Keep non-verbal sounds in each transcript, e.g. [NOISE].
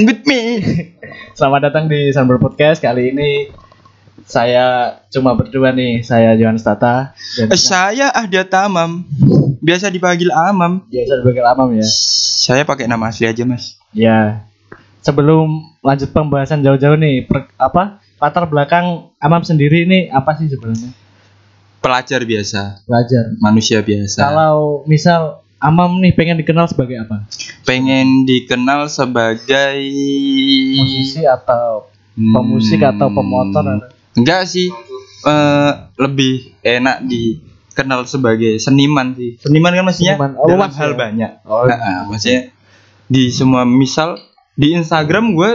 with me. Selamat datang di Sunber Podcast. Kali ini saya cuma berdua nih, saya Johannes Tata dan Eh, Saya Ahdia Tamam. Biasa dipanggil Amam. biasa dipanggil Amam ya. Saya pakai nama asli aja, Mas. Ya. Sebelum lanjut pembahasan jauh-jauh nih, per- apa latar belakang Amam sendiri ini apa sih sebenarnya? Pelajar biasa, Belajar. manusia biasa. Kalau misal Amam nih pengen dikenal sebagai apa? pengen dikenal sebagai Musisi atau Hmm, pemusik atau pemotor? Enggak sih. Eh, lebih enak dikenal sebagai seniman sih. Seniman kan maksudnya Seniman. Oh, dalam mas hal ya? banyak. Oh, Nah, ah, maksudnya di semua misal di Instagram gue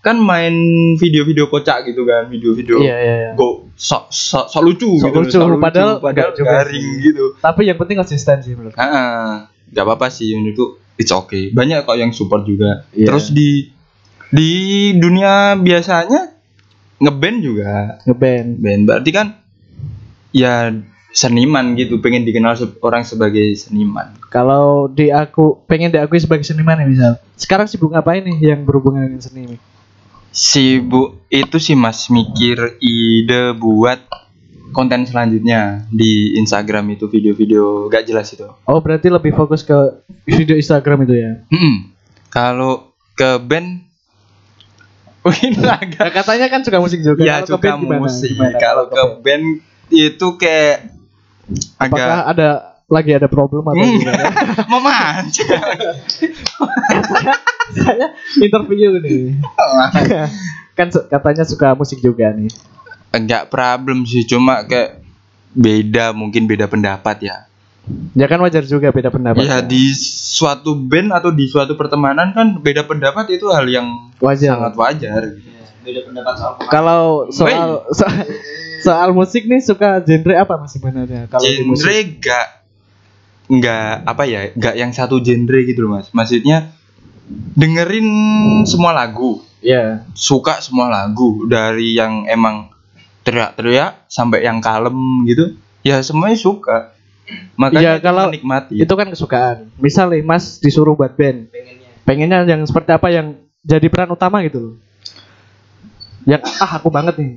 kan main video-video kocak gitu kan, video-video Iya, iya, iya. go sok sok sok lucu Sok gitu, lucu, sok padahal padahal juga garing sih. gitu. Tapi yang penting konsisten sih menurut. Heeh. Gak apa-apa sih menurutku it's okay. Banyak kok yang support juga. Iya. Terus di di dunia biasanya ngeband juga. Ngeband. Band berarti kan ya seniman gitu, pengen dikenal orang sebagai seniman. Kalau di aku pengen diakui sebagai seniman ya misal. Sekarang sibuk ngapain nih yang berhubungan dengan seni? Sibuk itu sih Mas mikir ide buat konten selanjutnya di Instagram itu video-video gak jelas itu. Oh berarti lebih fokus ke video Instagram itu ya? Mm-mm. Kalau ke band [LAUGHS] Mungkin agak Nah, katanya kan suka musik juga. ya Kalau ke suka musik. Kalau ke band? itu kayak apakah agak ada lagi ada problem atau Hmm. gimana? [LAUGHS] memanja. [LAUGHS] Saya interview nih. kan katanya suka musik juga nih. Enggak problem sih, cuma kayak beda mungkin beda pendapat ya. Ya kan wajar juga beda pendapat. Ya di suatu band atau di suatu pertemanan kan beda pendapat itu hal yang wajar. sangat wajar. beda pendapat soal Kalau soal soal, soal musik nih suka genre apa mas sebenarnya? Kalau genre musik. gak nggak apa ya nggak yang satu genre gitu loh mas maksudnya dengerin semua lagu Ya. suka semua lagu dari yang emang teriak-teriak sampai yang kalem gitu ya semuanya suka makanya Iya, kalau menikmati Itu kan kesukaan. Misal nih Mas disuruh buat band, pengennya pengennya yang seperti apa yang jadi peran utama gitu loh. Yang ah aku banget nih.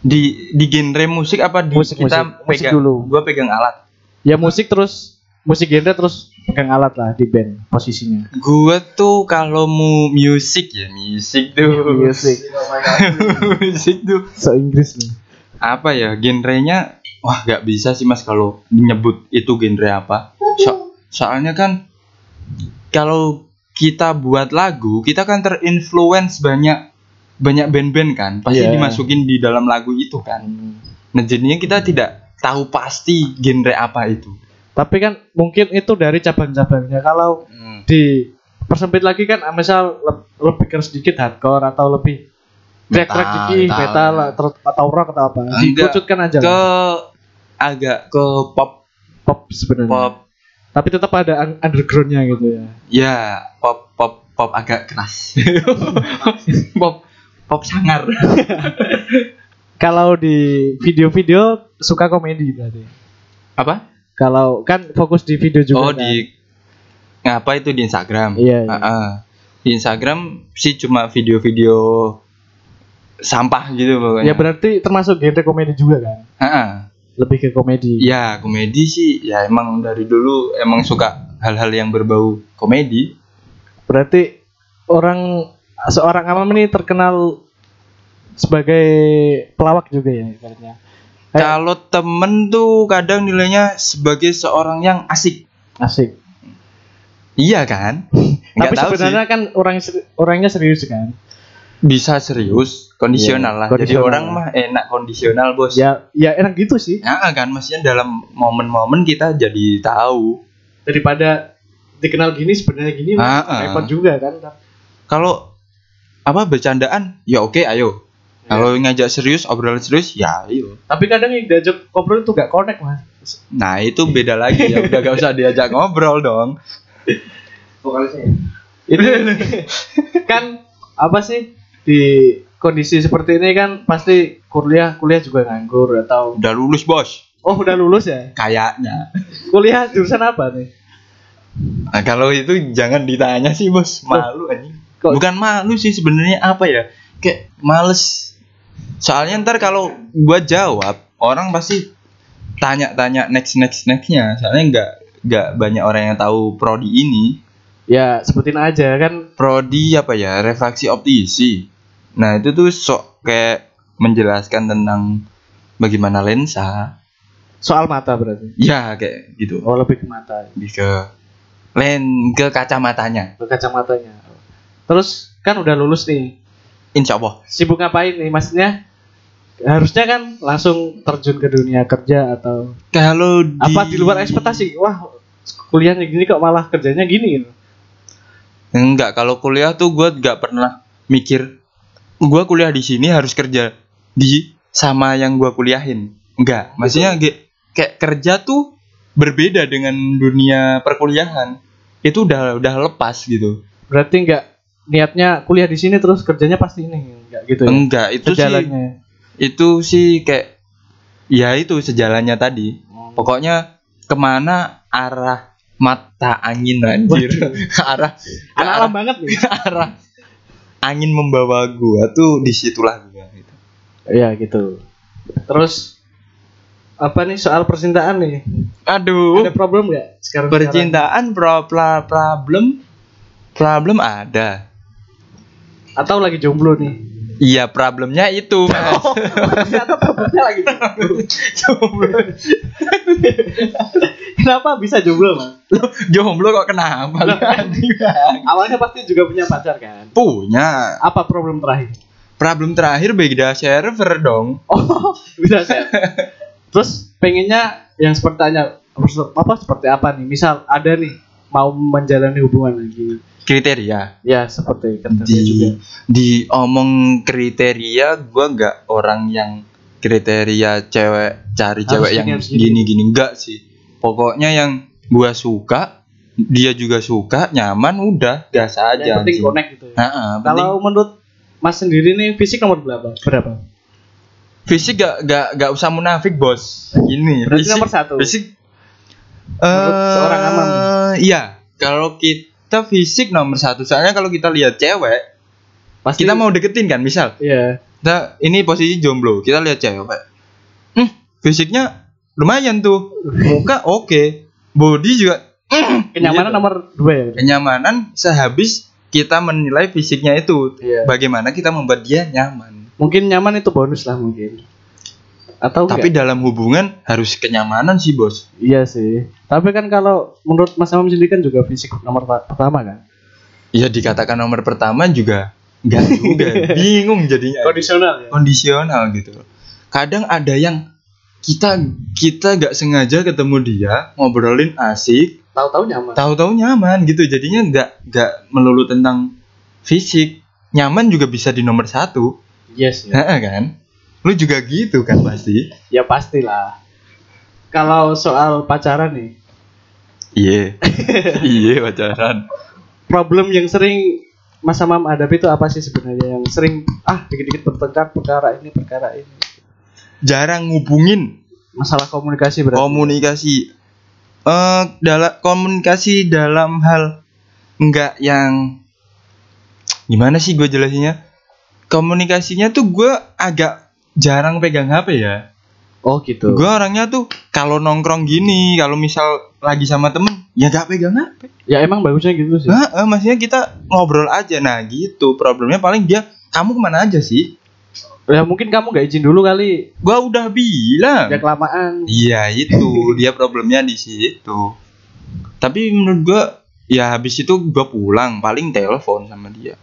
di di genre musik apa di Musik, kita musik. Musik pegang dulu. gua pegang alat Ya musik terus musik genre terus pegang alat lah di band posisinya. gua tuh kalau mau musik ya musik tuh Musik. musik [LAUGHS] tuh So Inggris nih. apa ya genrenya wah nggak bisa sih mas kalau nyebut itu genre apa So- soalnya kan kalau kita buat lagu kita kan terinfluence banyak banyak band-band kan pasti Iya. dimasukin di dalam lagu itu kan nah jadinya kita tidak tahu pasti genre apa itu Tapi kan mungkin itu dari cabang-cabangnya. Kalau di persempit lagi kan ah, misal le- lebih ke sedikit hardcore atau lebih track-track Metal, dikit metal. metal atau, atau rock atau apa. Dikucutkan aja. ke lah. agak ke pop pop sebenarnya. pop Tapi tetap ada un- undergroundnya gitu ya. ya pop pop pop agak keras [LAUGHS] pop pop sangar [LAUGHS] Kalau di video-video suka komedi berarti. apa Kalau kan fokus di video juga. oh kan? di ngapa itu di Instagram Iya, iya. Ah, ah. di Instagram sih cuma video-video sampah gitu pokoknya Ya berarti termasuk genre komedi juga kan? Ah, ah. Lebih ke komedi. ya komedi sih ya emang dari dulu emang suka hal-hal yang berbau komedi Berarti orang seorang Amam ini terkenal sebagai pelawak juga ya ibaratnya. Kayak kalau temen tuh kadang nilainya sebagai seorang yang asik asik. iya kan [LAUGHS] Tapi Nggak tahu sebenarnya kan orang orangnya serius kan. bisa serius kondisional Iya, lah jadi kondisional. orang mah enak kondisional bos Ya ya enak gitu sih. Ya kan maksudnya dalam momen-momen kita jadi tahu Daripada dikenal gini sebenarnya gini mah Ah, ah. repot juga kan. kalau apa bercandaan ya oke ayo Ya. kalau ngajak serius obrolan serius ya ayo. Tapi kadang yang diajak ngobrol itu gak connect mas. nah itu beda lagi. Ya udah gak usah diajak ngobrol dong. Vokalisnya Itu kan apa sih di kondisi seperti ini kan pasti kuliah kuliah juga nganggur atau udah lulus bos. Oh udah lulus ya? Kayaknya. Kuliah jurusan apa nih? Nah, kalau itu jangan ditanya sih bos. Malu anjing. Kok- bukan malu sih sebenarnya apa ya? Kayak males soalnya ntar kalau gua jawab orang pasti tanya-tanya next next nextnya soalnya nggak nggak banyak orang yang tahu prodi ini Ya sebutin aja kan. prodi apa ya refraksi optisi nah itu tuh sok kayak menjelaskan tentang bagaimana lensa Soal mata berarti. ya kayak gitu Oh lebih ke mata. lebih ke len ke kacamatanya Ke kacamatanya. Terus kan udah lulus nih. Insya Allah Sibuk ngapain nih? Maksudnya harusnya kan langsung terjun ke dunia kerja atau kalau di, apa di luar ekspektasi? Wah kuliahnya gini kok malah kerjanya gini gitu. enggak kalau kuliah tuh gue nggak pernah mikir gue kuliah di sini harus kerja di sama yang gue kuliahin enggak maksudnya ge- kayak kerja tuh berbeda dengan dunia perkuliahan itu udah udah lepas gitu Berarti nggak niatnya kuliah di sini terus kerjanya pasti ini nggak gitu ya? enggak itu sih Sejalannya. itu sih kayak ya itu sejalannya tadi pokoknya ke mana arah mata angin anjir [LAUGHS] arah Anak alam banget nih. [LAUGHS] arah angin membawa gua tuh di situlah gua gitu. Iya gitu. Terus apa nih soal percintaan nih? Aduh, Ada problem nggak sekarang? percintaan pro, problem problem ada. Atau lagi jomblo nih? Iya, problemnya itu, [LAUGHS] Mas. Ternyata problemnya lagi jomblo. Kenapa bisa jomblo mas? Jomblo kok kenapa? Awalnya pasti juga punya pacar kan? Punya. Apa problem terakhir? Problem terakhir beda server dong. Oh bisa saya. [LAUGHS] Terus pengennya yang seperti apa seperti apa nih? Misal ada nih mau menjalani hubungan lagi. Kriteria. Ya seperti kriteria juga. Di diomong kriteria gua nggak orang yang kriteria cewek cari Harus cewek gini, yang gini. gini-gini enggak sih. Pokoknya yang gua suka, dia juga suka, nyaman udah gas aja. Yang penting anjing. connect gitu ya. Nah, Kalau menurut Mas sendiri nih fisik nomor berapa? Berapa? fisik gak, gak, gak usah munafik bos. Ini Berarti fisik, nomor satu. Fisik. Menurut eh, seorang Amam. Iya, kalau kita fisik nomor satu. Soalnya kalau kita lihat cewek, Pasti kita mau deketin kan, misal Iya. kita ini posisi jomblo, kita lihat cewek. Hmm, fisiknya lumayan tuh. Muka oke, body juga. hmm, Kenyamanan gitu. nomor dua ya. kenyamanan sehabis kita menilai fisiknya itu. Iya. Bagaimana kita membuat dia nyaman. Mungkin nyaman itu bonus lah mungkin. Atau Tapi enggak? dalam hubungan harus kenyamanan sih, Bos. Iya sih. Tapi kan kalau menurut Mas Amam sendiri kan juga fisik nomor pertama kan. Ya dikatakan nomor pertama juga enggak [LAUGHS] juga. Bingung jadinya. Kondisional ya. Kondisional gitu. Kadang ada yang kita kita nggak sengaja ketemu dia ngobrolin asik, Tahu-tahu nyaman. tahu-tahu nyaman gitu. Jadinya nggak nggak melulu tentang fisik. Nyaman juga bisa di nomor satu, Yes ya. Heeh, kan? Lu juga gitu kan pasti? Ya pastilah. Kalau soal pacaran nih, Iya, [LAUGHS] iya pacaran. problem yang sering Mas Amam hadapi itu apa sih sebenarnya yang sering ah dikit-dikit bertengkar perkara ini perkara ini. Jarang ngubungin Masalah komunikasi berarti. komunikasi eh dalam komunikasi dalam hal enggak yang gimana sih gue jelasinnya komunikasinya tuh gue agak jarang pegang HP ya oh gitu. gue orangnya tuh kalau nongkrong gini kalau misal lagi sama temen ya gak pegang HP Ya emang bagusnya gitu sih. nah, eh, maksudnya kita ngobrol aja nah gitu problemnya paling dia kamu ke mana aja sih Ya mungkin kamu gak izin dulu kali. gue udah bilang Ya kelamaan. Iya itu [LAUGHS] dia problemnya di situ. Tapi menurut gua ya habis itu gua pulang paling telepon sama dia.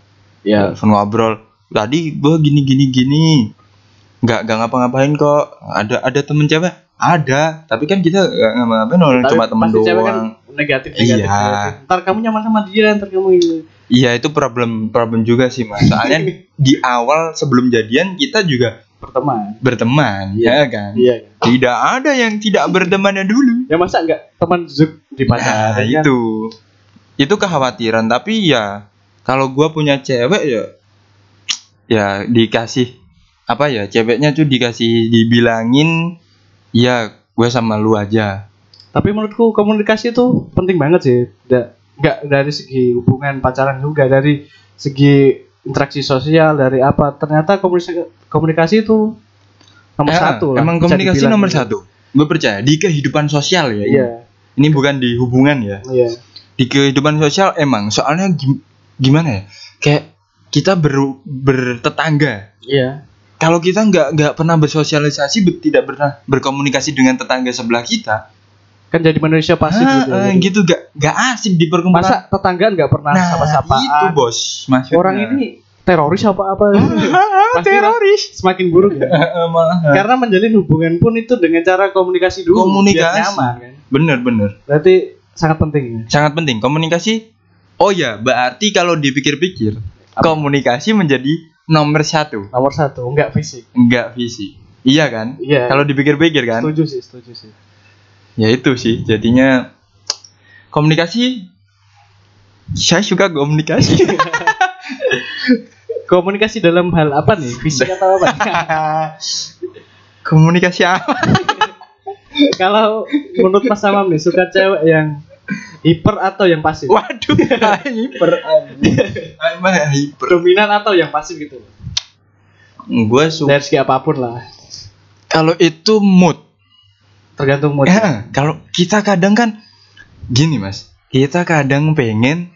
Ya. Telepon ngobrol. Tadi gua gini gini gini. Nggak nggak ngapa-ngapain kok. Ada ada temen cewek? Ada. Tapi kan kita nggak ngapa-ngapain orang Tapi cuma temen pasti cewek doang. kan negatif negatif. Iya. negatif. Ntar kamu nyaman sama dia, ntar kamu ini. Iya itu problem problem juga sih mas. Soalnya [LAUGHS] di awal sebelum jadian kita juga Berteman. berteman, Iya. ya kan? Iya. Tidak ada yang tidak bertemannya dulu. Ya masa enggak teman zuk di Nah, pacaran kan? itu itu kekhawatiran tapi ya kalau gua punya cewek ya ya dikasih apa ya ceweknya tuh dikasih dibilangin ya gue sama lu aja Tapi menurutku komunikasi itu penting banget sih. Da- nggak dari segi hubungan pacaran juga dari segi interaksi sosial dari apa ternyata komunikasi komunikasi itu nomor Eh, satu lah, Emang komunikasi nomor gitu. satu. Gue percaya di kehidupan sosial ya. ini. iya Ini bukan di hubungan ya. iya Di kehidupan sosial emang soalnya gim- gimana ya? Kayak kita ber, bertetangga. iya Kalau kita nggak nggak pernah bersosialisasi, be- tidak pernah berkomunikasi dengan tetangga sebelah kita, kan jadi manusia pasif ah, gitu, ya. eh, gitu gak nggak asik di perkumpulan. masa tetanggaan nggak pernah nah, sapa-sapaan itu bos. Maksudnya. orang ini teroris apa apa Ah, Pasti [LAUGHS] teroris. semakin buruk ya [LAUGHS] karena menjalin hubungan pun itu dengan cara komunikasi dulu Komunikasi. nyaman kan Bener bener. berarti sangat penting ya sangat penting komunikasi oh ya berarti kalau dipikir-pikir komunikasi menjadi nomor satu. Nomor satu enggak fisik. Enggak visi iya kan? Iya. Kalau dipikir-pikir kan? Setuju sih setuju sih. Ya itu sih jadinya komunikasi saya suka komunikasi. [LAUGHS] Komunikasi dalam hal apa nih? Fisik atau apa? [LAUGHS] Komunikasi apa? [LAUGHS] Kalau menurut Mas Amam nih suka cewek yang hiper atau yang pasif? Waduh [LAUGHS] hiper. Emang hiper? Dominan atau yang pasif gitu? Gue suka dari segi apa pun lah. Kalau itu mood. Tergantung mood. Ya, kalau kita kadang kan gini mas, kita kadang pengen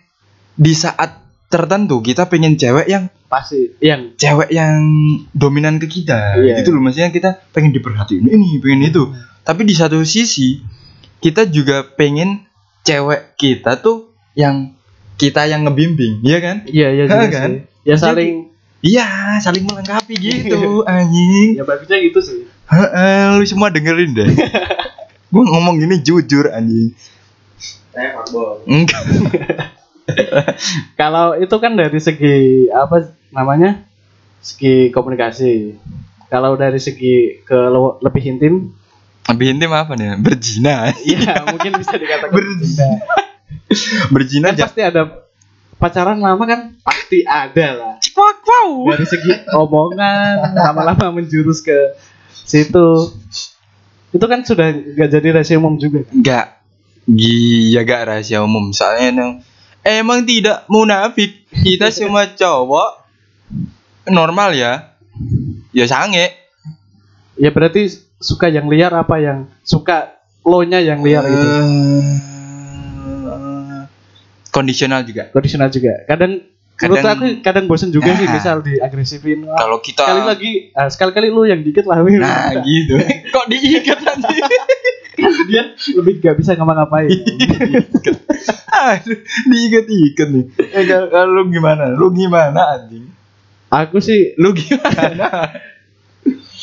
di saat tertentu kita pengen cewek yang pasif yang cewek yang dominan ke kita, Iya. gitu loh maksudnya kita pengen diperhatiin ini, pengen itu. Tapi di satu sisi kita juga pengen cewek kita tuh yang kita yang ngebimbing, iya kan? iya iya juga kan? sih ya saling Iya, saling melengkapi gitu, anjing. ya bagusnya gitu sih Heeh, lu semua dengerin deh. [LAUGHS] Gua ngomong gini jujur anjing. Fuckboy. Enggak. [LAUGHS] kalau itu kan dari segi apa namanya segi komunikasi kalau dari segi ke lebih intim Lebih intim apa nih? Berzina. Iya, mungkin bisa dikatakan Berzina. Berzina Kan pasti ada pacaran lama kan pasti ada lah. Wow, wow. Dari segi omongan lama-lama menjurus ke situ. Itu kan sudah gak jadi rahasia umum juga. Enggak. Iya gak rahasia umum. Soalnya emang, emang tidak munafik. Kita semua cowok normal ya. Ya sange. Ya berarti suka yang liar apa yang suka lo-nya yang liar gitu. Eh, Kondisional juga. Kondisional juga. Kadang, menurut Kadang- aku kadang bosen juga sih Nah. misal diagresifin. Wah, Kalau kita sekali lagi ah, sekali-kali lu yang dikit lah. Nah gitu. [LAUGHS] Kok diikat anjing? [LAUGHS] dia lebih gak bisa ngapa-ngapain. Aduh, diikat-ikat nih. Eh, kalau lu gimana? Lu gimana anjing? aku sih Lu gimana? [LAUGHS]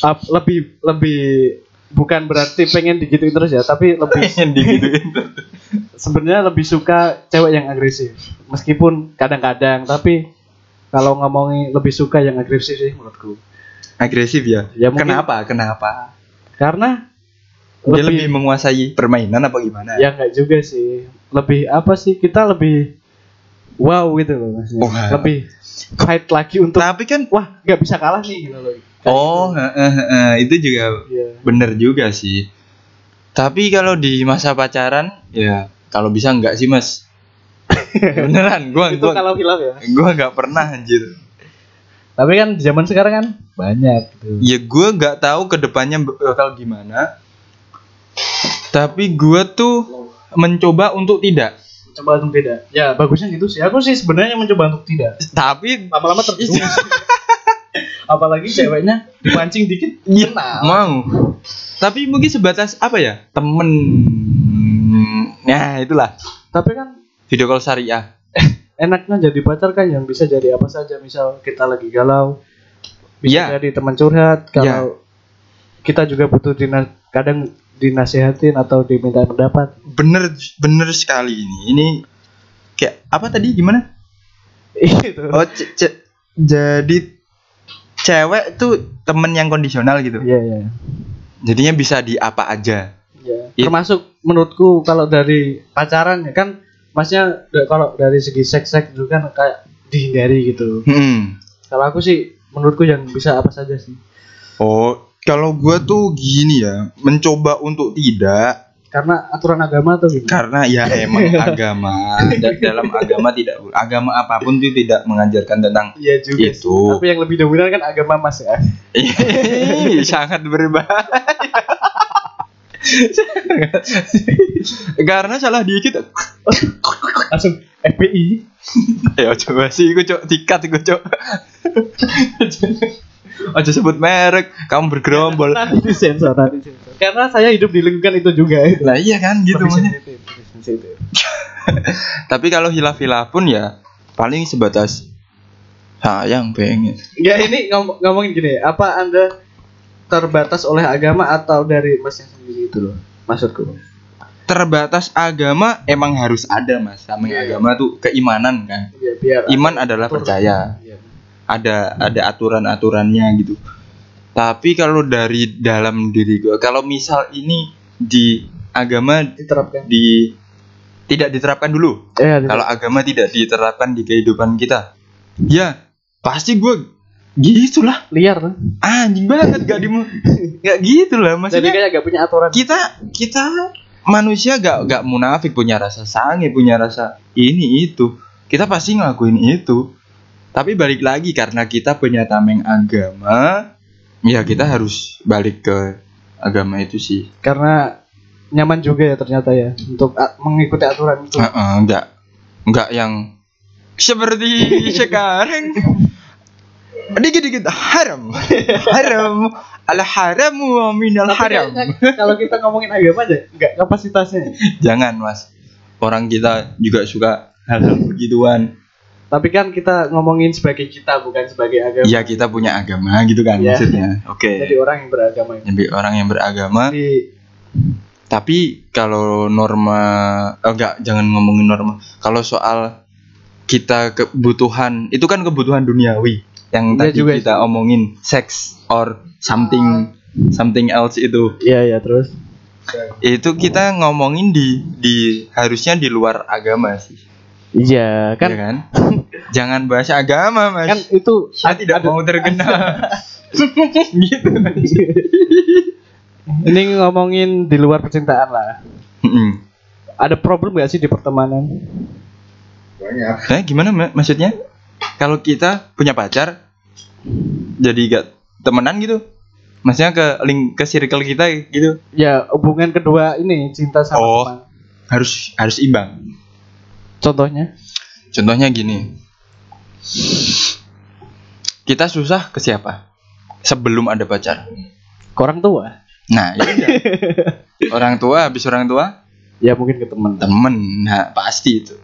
lebih lebih bukan berarti pengen digituin terus ya tapi lebih [LAUGHS] Pengen digituin. sebenarnya lebih suka cewek yang agresif meskipun kadang-kadang tapi kalau ngomongin lebih suka yang agresif sih menurutku Agresif ya? Ya, mungkin- Kenapa? Kenapa? karena Dia lebih lebih, menguasai permainan apa gimana? ya enggak juga sih lebih apa sih kita lebih wow gitu loh maksudnya Wah. lebih fight lagi untuk Tapi kan wah nggak bisa kalah nih gitu loh Oh, gitu. heeh, heeh, itu juga Iya. bener juga sih. Tapi kalau di masa pacaran, ya kalau bisa enggak sih mas. [LAUGHS] Beneran, gua itu gua kalau hilaf ya gua nggak pernah anjir. tapi kan zaman sekarang kan banyak gitu Ya gua nggak tahu ke depannya bakal gimana. Tapi gua tuh mencoba untuk tidak. coba untuk tidak ya bagusnya gitu sih aku sih sebenarnya mencoba untuk tidak Tapi lama-lama terjerumus [LAUGHS] apalagi ceweknya dipancing dikit Iya, mau. Tapi mungkin sebatas apa ya? Temen. Ya, itulah. tapi kan Video call syariah. [LAUGHS] enaknya jadi pacar kan yang bisa jadi apa saja misal kita lagi galau bisa Iya. jadi teman curhat kalau kita juga butuh dina, kadang dinasehatin atau diminta pendapat Bener bener sekali ini. Ini kayak apa tadi gimana? [LAUGHS] itu Oh, jadi cewek tuh temen yang kondisional gitu. iya iya Jadinya bisa di apa aja. Iya. It- termasuk menurutku kalau dari pacaran ya kan masnya da- kalau dari segi seks seks itu kan kayak dihindari gitu Hmm. kalau aku sih menurutku yang bisa apa saja sih Oh, kalau gua tuh gini ya, mencoba untuk tidak, karena aturan agama atau gimana? karena ya [LAUGHS] emang agama Da- dalam agama tidak agama apa pun itu tidak mengajarkan tentang Iya juga. itu Tapi yang lebih dominan kan agama Mas ya. Ih, [LAUGHS] sangat berbahaya karena salah dikit Langsung FPI. ya coba sih gue cok tikat gue cok [LAUGHS] aja sebut merek kamu bergerombol Nanti disensor, nanti disensor. Karena saya hidup di lingkungan itu juga. lah iya kan gitu maksudnya. [LAUGHS] tapi kalau hilaf-hilaf pun ya paling sebatas sayang pengen Ya ini ngom- ngomongin gini, apa anda terbatas oleh agama atau dari masnya sendiri itu loh? Maksudku. terbatas agama emang harus ada mas sama Iya, iya. agama tuh keimanan kan Ya biar. iman adalah percaya Iya. ada ada aturan aturannya gitu tapi kalau dari dalam diri gue kalau misal ini di agama Diterapkan. di tidak diterapkan dulu Eh, kalau agama tidak diterapkan di kehidupan kita ya pasti gue gitulah liar kan? anjing banget gak di [LAUGHS] gak gitu lah Jadi maksudnya kayak gak punya aturan. kita kita manusia gak gak munafik punya rasa sange punya rasa ini itu kita pasti ngelakuin itu tapi balik lagi karena kita punya tameng agama ya kita harus balik ke agama itu sih. Karena nyaman juga ya ternyata ya untuk a- mengikuti aturan itu. Heeh, nggak nggak yang seperti [LAUGHS] sekarang. Dikit-dikit haram. [LAUGHS] Haram. Al haramu wa minal haram. kayaknya kalau kita ngomongin agama aja nggak kapasitasnya. jangan mas. Orang kita juga suka hal-hal begituan Tapi kan kita ngomongin sebagai kita bukan sebagai agama. ya kita punya agama gitu kan Iya. maksudnya oke Jadi orang yang beragama itu. jadi orang yang beragama Jadi tapi kalau norma oh, enggak jangan ngomongin norma kalau soal kita kebutuhan itu kan kebutuhan duniawi yang Iya tadi juga kita omongin sex or something something else itu Iya ya terus. itu kita ngomongin di di harusnya di luar agama sih Iya kan, kan kan? [LAUGHS] jangan bahas agama mas kan itu saya tidak ada- mau terkenal [LAUGHS] gitu Ini ngomongin di luar percintaan lah. Ada problem gak sih di pertemanan? Banyak. Eh gimana Ma- maksudnya? Kalau kita punya pacar jadi gak temenan gitu? Maksudnya ke link ke circle kita gitu? Ya hubungan kedua ini cinta sama Oh. teman. Harus harus imbang. Contohnya? Contohnya gini. Kita susah ke siapa? Sebelum ada pacar. Ke orang tua? Nah, ya [LAUGHS] orang tua habis orang tua Ya mungkin ke teman. temen. Nah, pasti itu.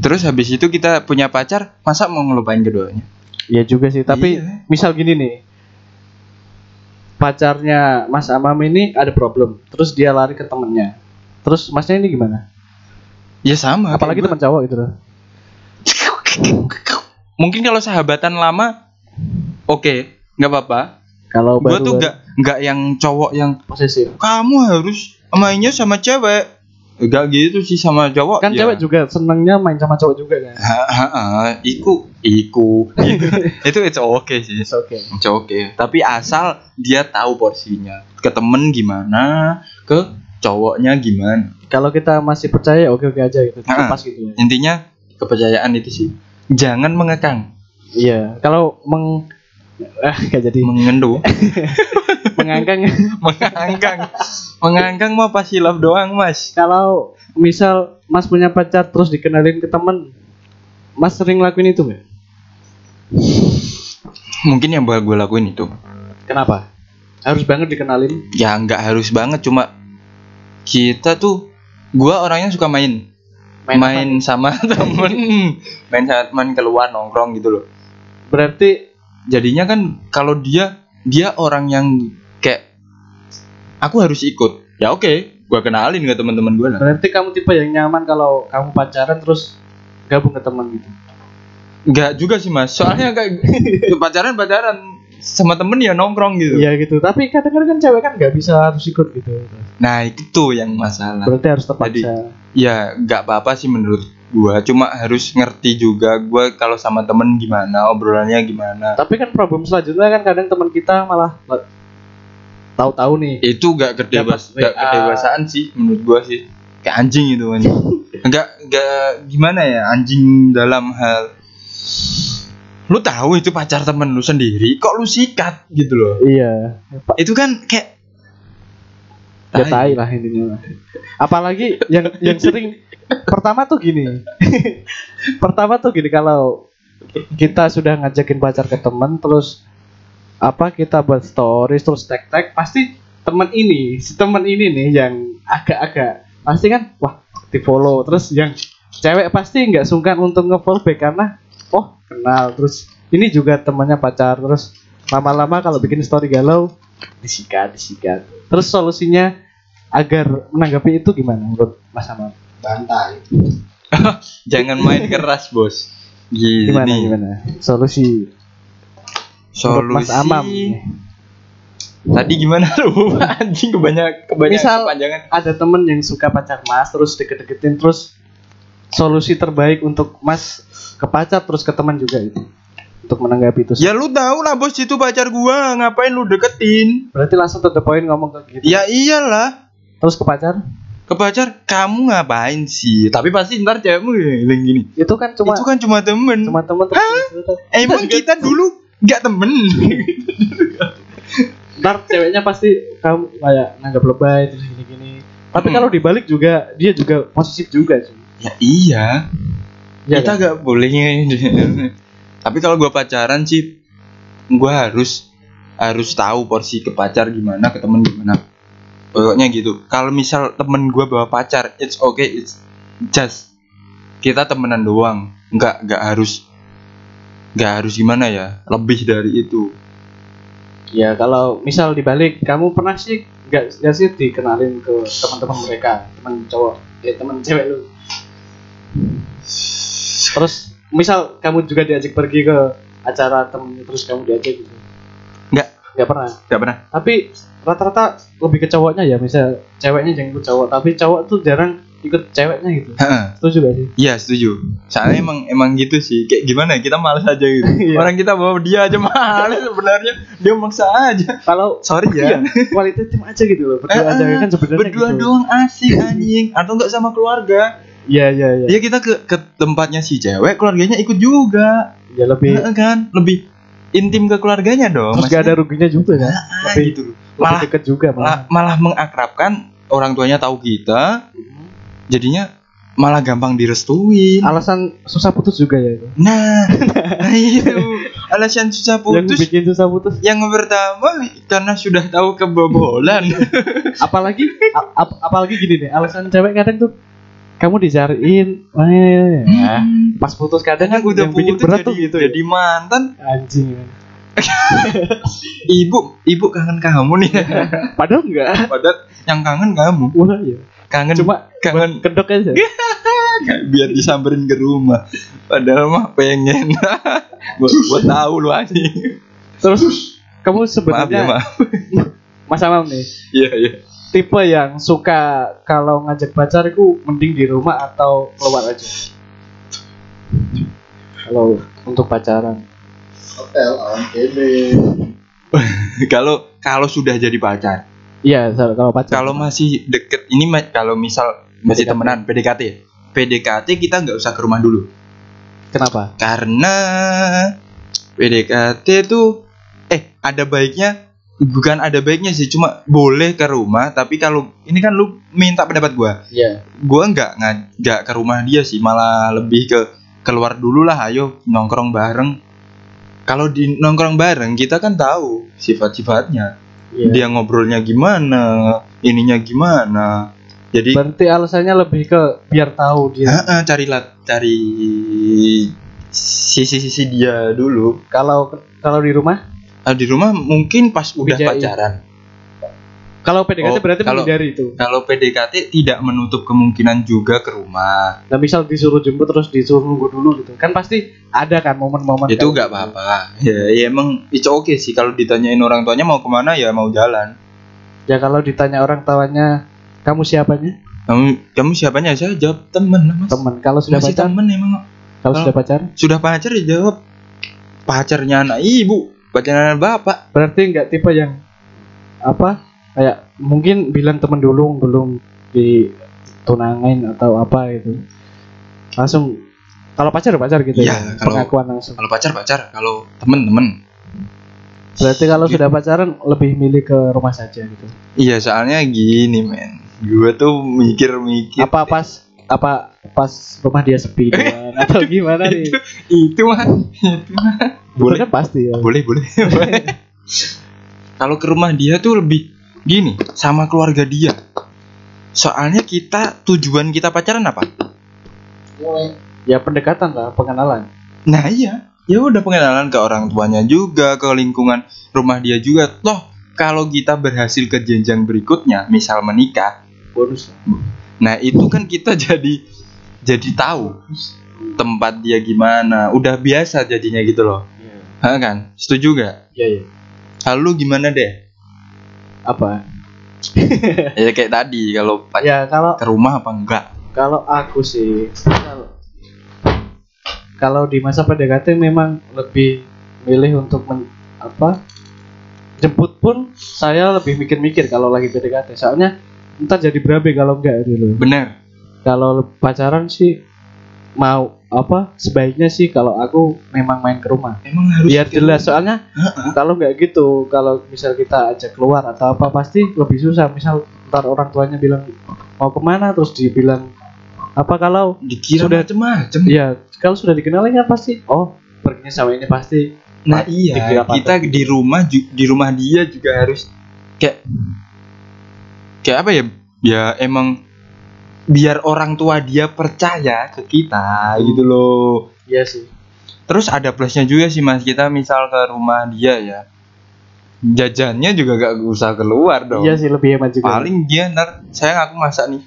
Terus habis itu kita punya pacar, masa mau ngelupain keduanya? Ya juga sih. Tapi Iya. misal gini nih. Pacarnya Mas Amam ini ada problem. Terus dia lari ke temennya. Terus masnya ini gimana? Ya sama. Apalagi teman cowok gitu loh. [LAUGHS] Mungkin kalau sahabatan lama, oke, nggak apa-apa. Kalau Gue tuh nggak nggak yang cowok yang posesif. kamu harus mainnya sama cewek. Gak gitu sih sama cowok. Kan ya. cewek juga senangnya main sama cowok juga kan. Ha, ha, ha, iku, iku. [LAUGHS] itu it's okay sih. It's okay. It's okay. Tapi asal dia tahu porsinya. Ke temen gimana, ke cowoknya gimana. Kalau kita masih percaya oke oke aja gitu. Ah. Lepas gitu ya. Intinya kepercayaan itu sih. Jangan mengekang, Iya. Kalau meng ah gak jadi mengendu, [LAUGHS] [LAUGHS] mengangkang mengangkang. Mengangkang mah pas hilaf doang, Mas. kalau misal Mas punya pacar terus dikenalin ke temen Mas sering lakuin itu nggak? Mungkin yang bakal gue lakuin itu. Kenapa? Harus banget dikenalin. Ya nggak harus banget, cuma kita tuh gua orangnya suka main. Main [LAUGHS] main, sama temen. Main sama teman keluar nongkrong gitu loh. Berarti jadinya kan kalau dia dia orang yang kayak aku harus ikut. Ya oke gua kenalin ke teman-teman gua lah. Berarti kamu tipe yang nyaman kalau kamu pacaran terus gabung ke teman gitu. nggak juga sih mas. Soalnya kayak [LAUGHS] pacaran pacaran sama temen ya nongkrong gitu Iya gitu. Tapi kadang-kadang kan cewek kan nggak bisa harus ikut gitu. nah itu yang masalah Berarti harus terpaksa. ya nggak apa-apa sih menurut gua cuma harus ngerti juga gua kalau sama temen gimana obrolannya gimana Tapi kan problem selanjutnya kan kadang teman kita malah tahu-tahu nih itu gak kedewas gak WA. kedewasaan sih menurut gua sih kayak anjing [LAUGHS] itu anjing enggak enggak gimana ya anjing dalam hal lu tahu itu pacar temen lu sendiri kok lu sikat gitu loh? Iya. Itu kan kayak ya tai. lah intinya. Apalagi yang yang sering pertama tuh gini. [LAUGHS] Pertama tuh gini kalau kita sudah ngajakin pacar ke temen terus apa kita buat stories terus tag tag pasti temen ini si temen ini nih yang agak-agak pasti kan wah di follow. Terus yang cewek pasti nggak sungkan untuk nge-follow back karena oh kenal. Terus ini juga temannya pacar. Terus lama-lama kalau bikin story galau disikat disikat. Terus solusinya agar menanggapi itu gimana menurut Mas Amam bantai. [LAUGHS] Jangan main keras bos. Gini. Gimana gimana? Solusi menurut Mas solusi. Amam tadi gimana? [LAUGHS] Lu anjing. Kebanyak kebanyak Misal- kepanjangan. ada temen yang suka pacar Mas terus deket-deketin terus solusi terbaik untuk Mas ke pacar terus ke teman juga itu. Untuk menanggapi itu. Ya lu tahu lah bos itu pacar gua. Ngapain lu deketin? Berarti langsung to the point ngomong ke gitu. Ya iyalah. Terus ke pacar? Ke pacar? Kamu ngapain sih? Tapi pasti ntar cewekmu bilang gini. Itu kan cuma itu kan cuma temen. cuma temen terus emang kita dulu nggak temen? Ntar ceweknya pasti kamu kayak nanggap lebay terus gini-gini. Tapi Hmm. kalau dibalik juga dia juga positif juga sih ya iya. Iya kita kan? nggak boleh. Tapi kalau gua pacaran sih gua harus harus tahu porsi ke pacar gimana ke temen gimana. Pokoknya gitu. Kalau misal temen gua bawa pacar it's okay it's just kita temenan doang. Nggak nggak harus nggak harus gimana ya lebih dari itu. Ya kalau misal dibalik kamu pernah sih nggak sih dikenalin ke teman-teman mereka? Teman cowok ya teman cewek lu terus misal kamu juga diajak pergi ke acara temen terus kamu diajak gitu Nggak. nggak pernah nggak pernah tapi rata-rata lebih ke cowoknya ya misal ceweknya yang ikut cowok tapi cowok tuh jarang ikut ceweknya gitu Heeh. setuju gak sih Iya setuju. Soalnya emang emang gitu sih. Kayak gimana? ya, Kita males aja gitu. [LAUGHS] Iya. Orang kita bawa dia aja males sebenarnya. Dia maksa aja. kalau Sorry iya ya. kualitas tim aja gitu loh berdua Eh, aja eh, kan sebenarnya Berdua gitu. doang asik anjing. Atau enggak sama keluarga. Iya iya iya Ya kita ke ke tempatnya si cewek, keluarganya ikut juga. ya lebih Heeh kan? Lebih intim ke keluarganya dong. terus gak ada ruginya juga kan Ah, lebih gitu. Malah deket juga malah malah, mengakrabkan orang tuanya tahu kita. Jadinya malah gampang direstuin. alasan susah putus juga ya itu Nah, [LAUGHS] nah itu alasan susah yang putus bikin susah putus Yang pertama karena sudah tahu kebobolan. [LAUGHS] apalagi ap- apalagi gini nih alasan cewek kadang tuh kamu dicariin wah, ya. pas putus kadang kan udah yang bikin putus berat jadi, tuh gitu jadi mantan. anjing [LAUGHS] Ibu, ibu kangen kamu nih. [LAUGHS] padahal enggak Padahal yang kangen kamu. wah ya Kangen cuma kangen kedok aja [LAUGHS] biar disamperin ke rumah. Padahal mah pengen. buat buat tahu lu anjing. terus kamu Maaf ya, sebenarnya maaf. Mas Amam nih Iya, iya. Tipe yang suka kalau ngajak pacar itu mending di rumah atau keluar aja kalau untuk pacaran hotel [LAUGHS] Kalau kalau sudah jadi pacar, iya kalau pacar kalau masih deket ini ma- kalau misal masih PDKT. temenan PDKT. PDKT kita nggak usah ke rumah dulu. kenapa karena PDKT tuh eh ada baiknya bukan ada baiknya sih cuma boleh ke rumah tapi kalau ini kan lu minta pendapat gua. Iya. Gua nggak nggak- ke rumah dia sih malah lebih ke keluar dulu lah ayo nongkrong bareng. Kalau di nongkrong bareng kita kan tahu sifat-sifatnya. Iya. Dia ngobrolnya gimana ininya gimana. Jadi Berarti alasannya lebih ke biar tahu dia. Heeh, carilah cari sisi-sisi dia dulu. Kalau kalau di rumah, Ah, di rumah mungkin pas udah Bijai. pacaran. kalau PDKT Oh, berarti kalau- menghindari itu. Kalau PDKT tidak menutup kemungkinan juga ke rumah. Nah, misal disuruh jemput terus disuruh nunggu dulu gitu. Kan pasti ada kan momen-momen Itu nggak gitu. apa-apa. Ya, ya emang it's okay sih kalau ditanyain orang tuanya mau ke mana ya mau jalan. Ya kalau ditanya orang tuanya, kamu siapanya? Kamu kamu siapanya saya jawab temen mas. Teman. Kalau sudah Masih pacar, temen emang. kalau kalau- sudah pacar, Sudah pacar ya jawab pacarnya anak ibu, pacarnya anak bapak. berarti nggak tipe yang apa kayak mungkin bilang temen dulu belum ditunangin atau apa gitu. Langsung kalau pacar pacar gitu Iya, ya kalau- pengakuan langsung. kalau pacar pacar kalau temen temen. Berarti kalau sudah pacaran lebih milih ke rumah saja gitu. Iya soalnya gini men. Gue tuh mikir-mikir. Apa pas apa pas rumah dia sepi doang [LAUGHS] atau gimana nih? itu itu mah itu mah boleh kan pasti ya? Boleh boleh. [LAUGHS] Boleh. kalau ke rumah dia tuh lebih gini sama keluarga dia. Soalnya kita tujuan kita pacaran apa? Ya pendekatan lah pengenalan. Nah iya. Ya udah pengenalan ke orang tuanya juga ke lingkungan rumah dia juga. Toh kalau kita berhasil ke jenjang berikutnya misal menikah bonus nah itu kan kita [LAUGHS] jadi jadi tahu tempat dia gimana. Udah biasa jadinya gitu loh. Hah, kan? Setuju gak iya iya. Lalu gimana deh apa? [LAUGHS] Ya kayak tadi kalau ya kalau ke rumah apa enggak? kalau aku sih kalau kalau di masa PDKT memang lebih milih untuk men, apa? Jemput pun saya lebih mikir-mikir kalau lagi PDKT. Soalnya entar jadi berabe kalau enggak dulu. Bener kalau pacaran sih mau apa sebaiknya sih kalau aku memang main ke rumah. Emang harus biar jelas soalnya kalau nggak gitu kalau misal kita ajak keluar atau apa pasti lebih susah. Misal ntar orang tuanya bilang mau ke mana? Terus dibilang apa kalau dikira Sudah- macem-macem? Iya, kalau sudah dikenalin kan pasti oh perginya sama ini pasti. Nah Pak, iya kita di rumah di rumah dia juga harus kayak kayak apa ya? Ya emang biar orang tua dia percaya ke kita gitu loh. Iya sih. Terus ada plusnya juga sih mas. Kita misal ke rumah dia ya jajannya juga gak usah keluar dong. Iya sih lebih hemat juga. Paling dia ntar sayang aku masak nih.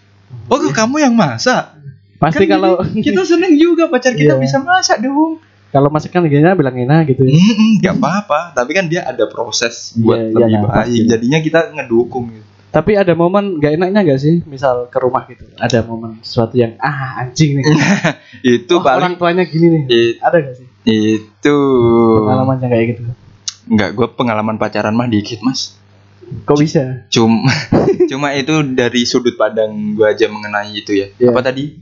Oh kok kamu yang masak? Pasti Kan kalau kita seneng juga pacar kita Iya. bisa masak dong. Kalau masakan gini bilang enak gitu ya. Mm-mm, nggak apa-apa. Tapi kan dia ada proses buat Iya, lebih iya, baik. pasti. jadinya kita ngedukung gitu tapi ada momen gak enaknya gak sih? Misal ke rumah gitu ada momen sesuatu yang ah anjing nih. [LAUGHS] Itu Oh, orang paling tuanya gini nih. I- ada gak sih? Itu pengalaman yang kayak gitu? Nggak gue pengalaman pacaran mah dikit mas. Kok bisa? Cuma [LAUGHS] cuma itu dari sudut pandang gue aja mengenai itu ya. Iya. apa tadi?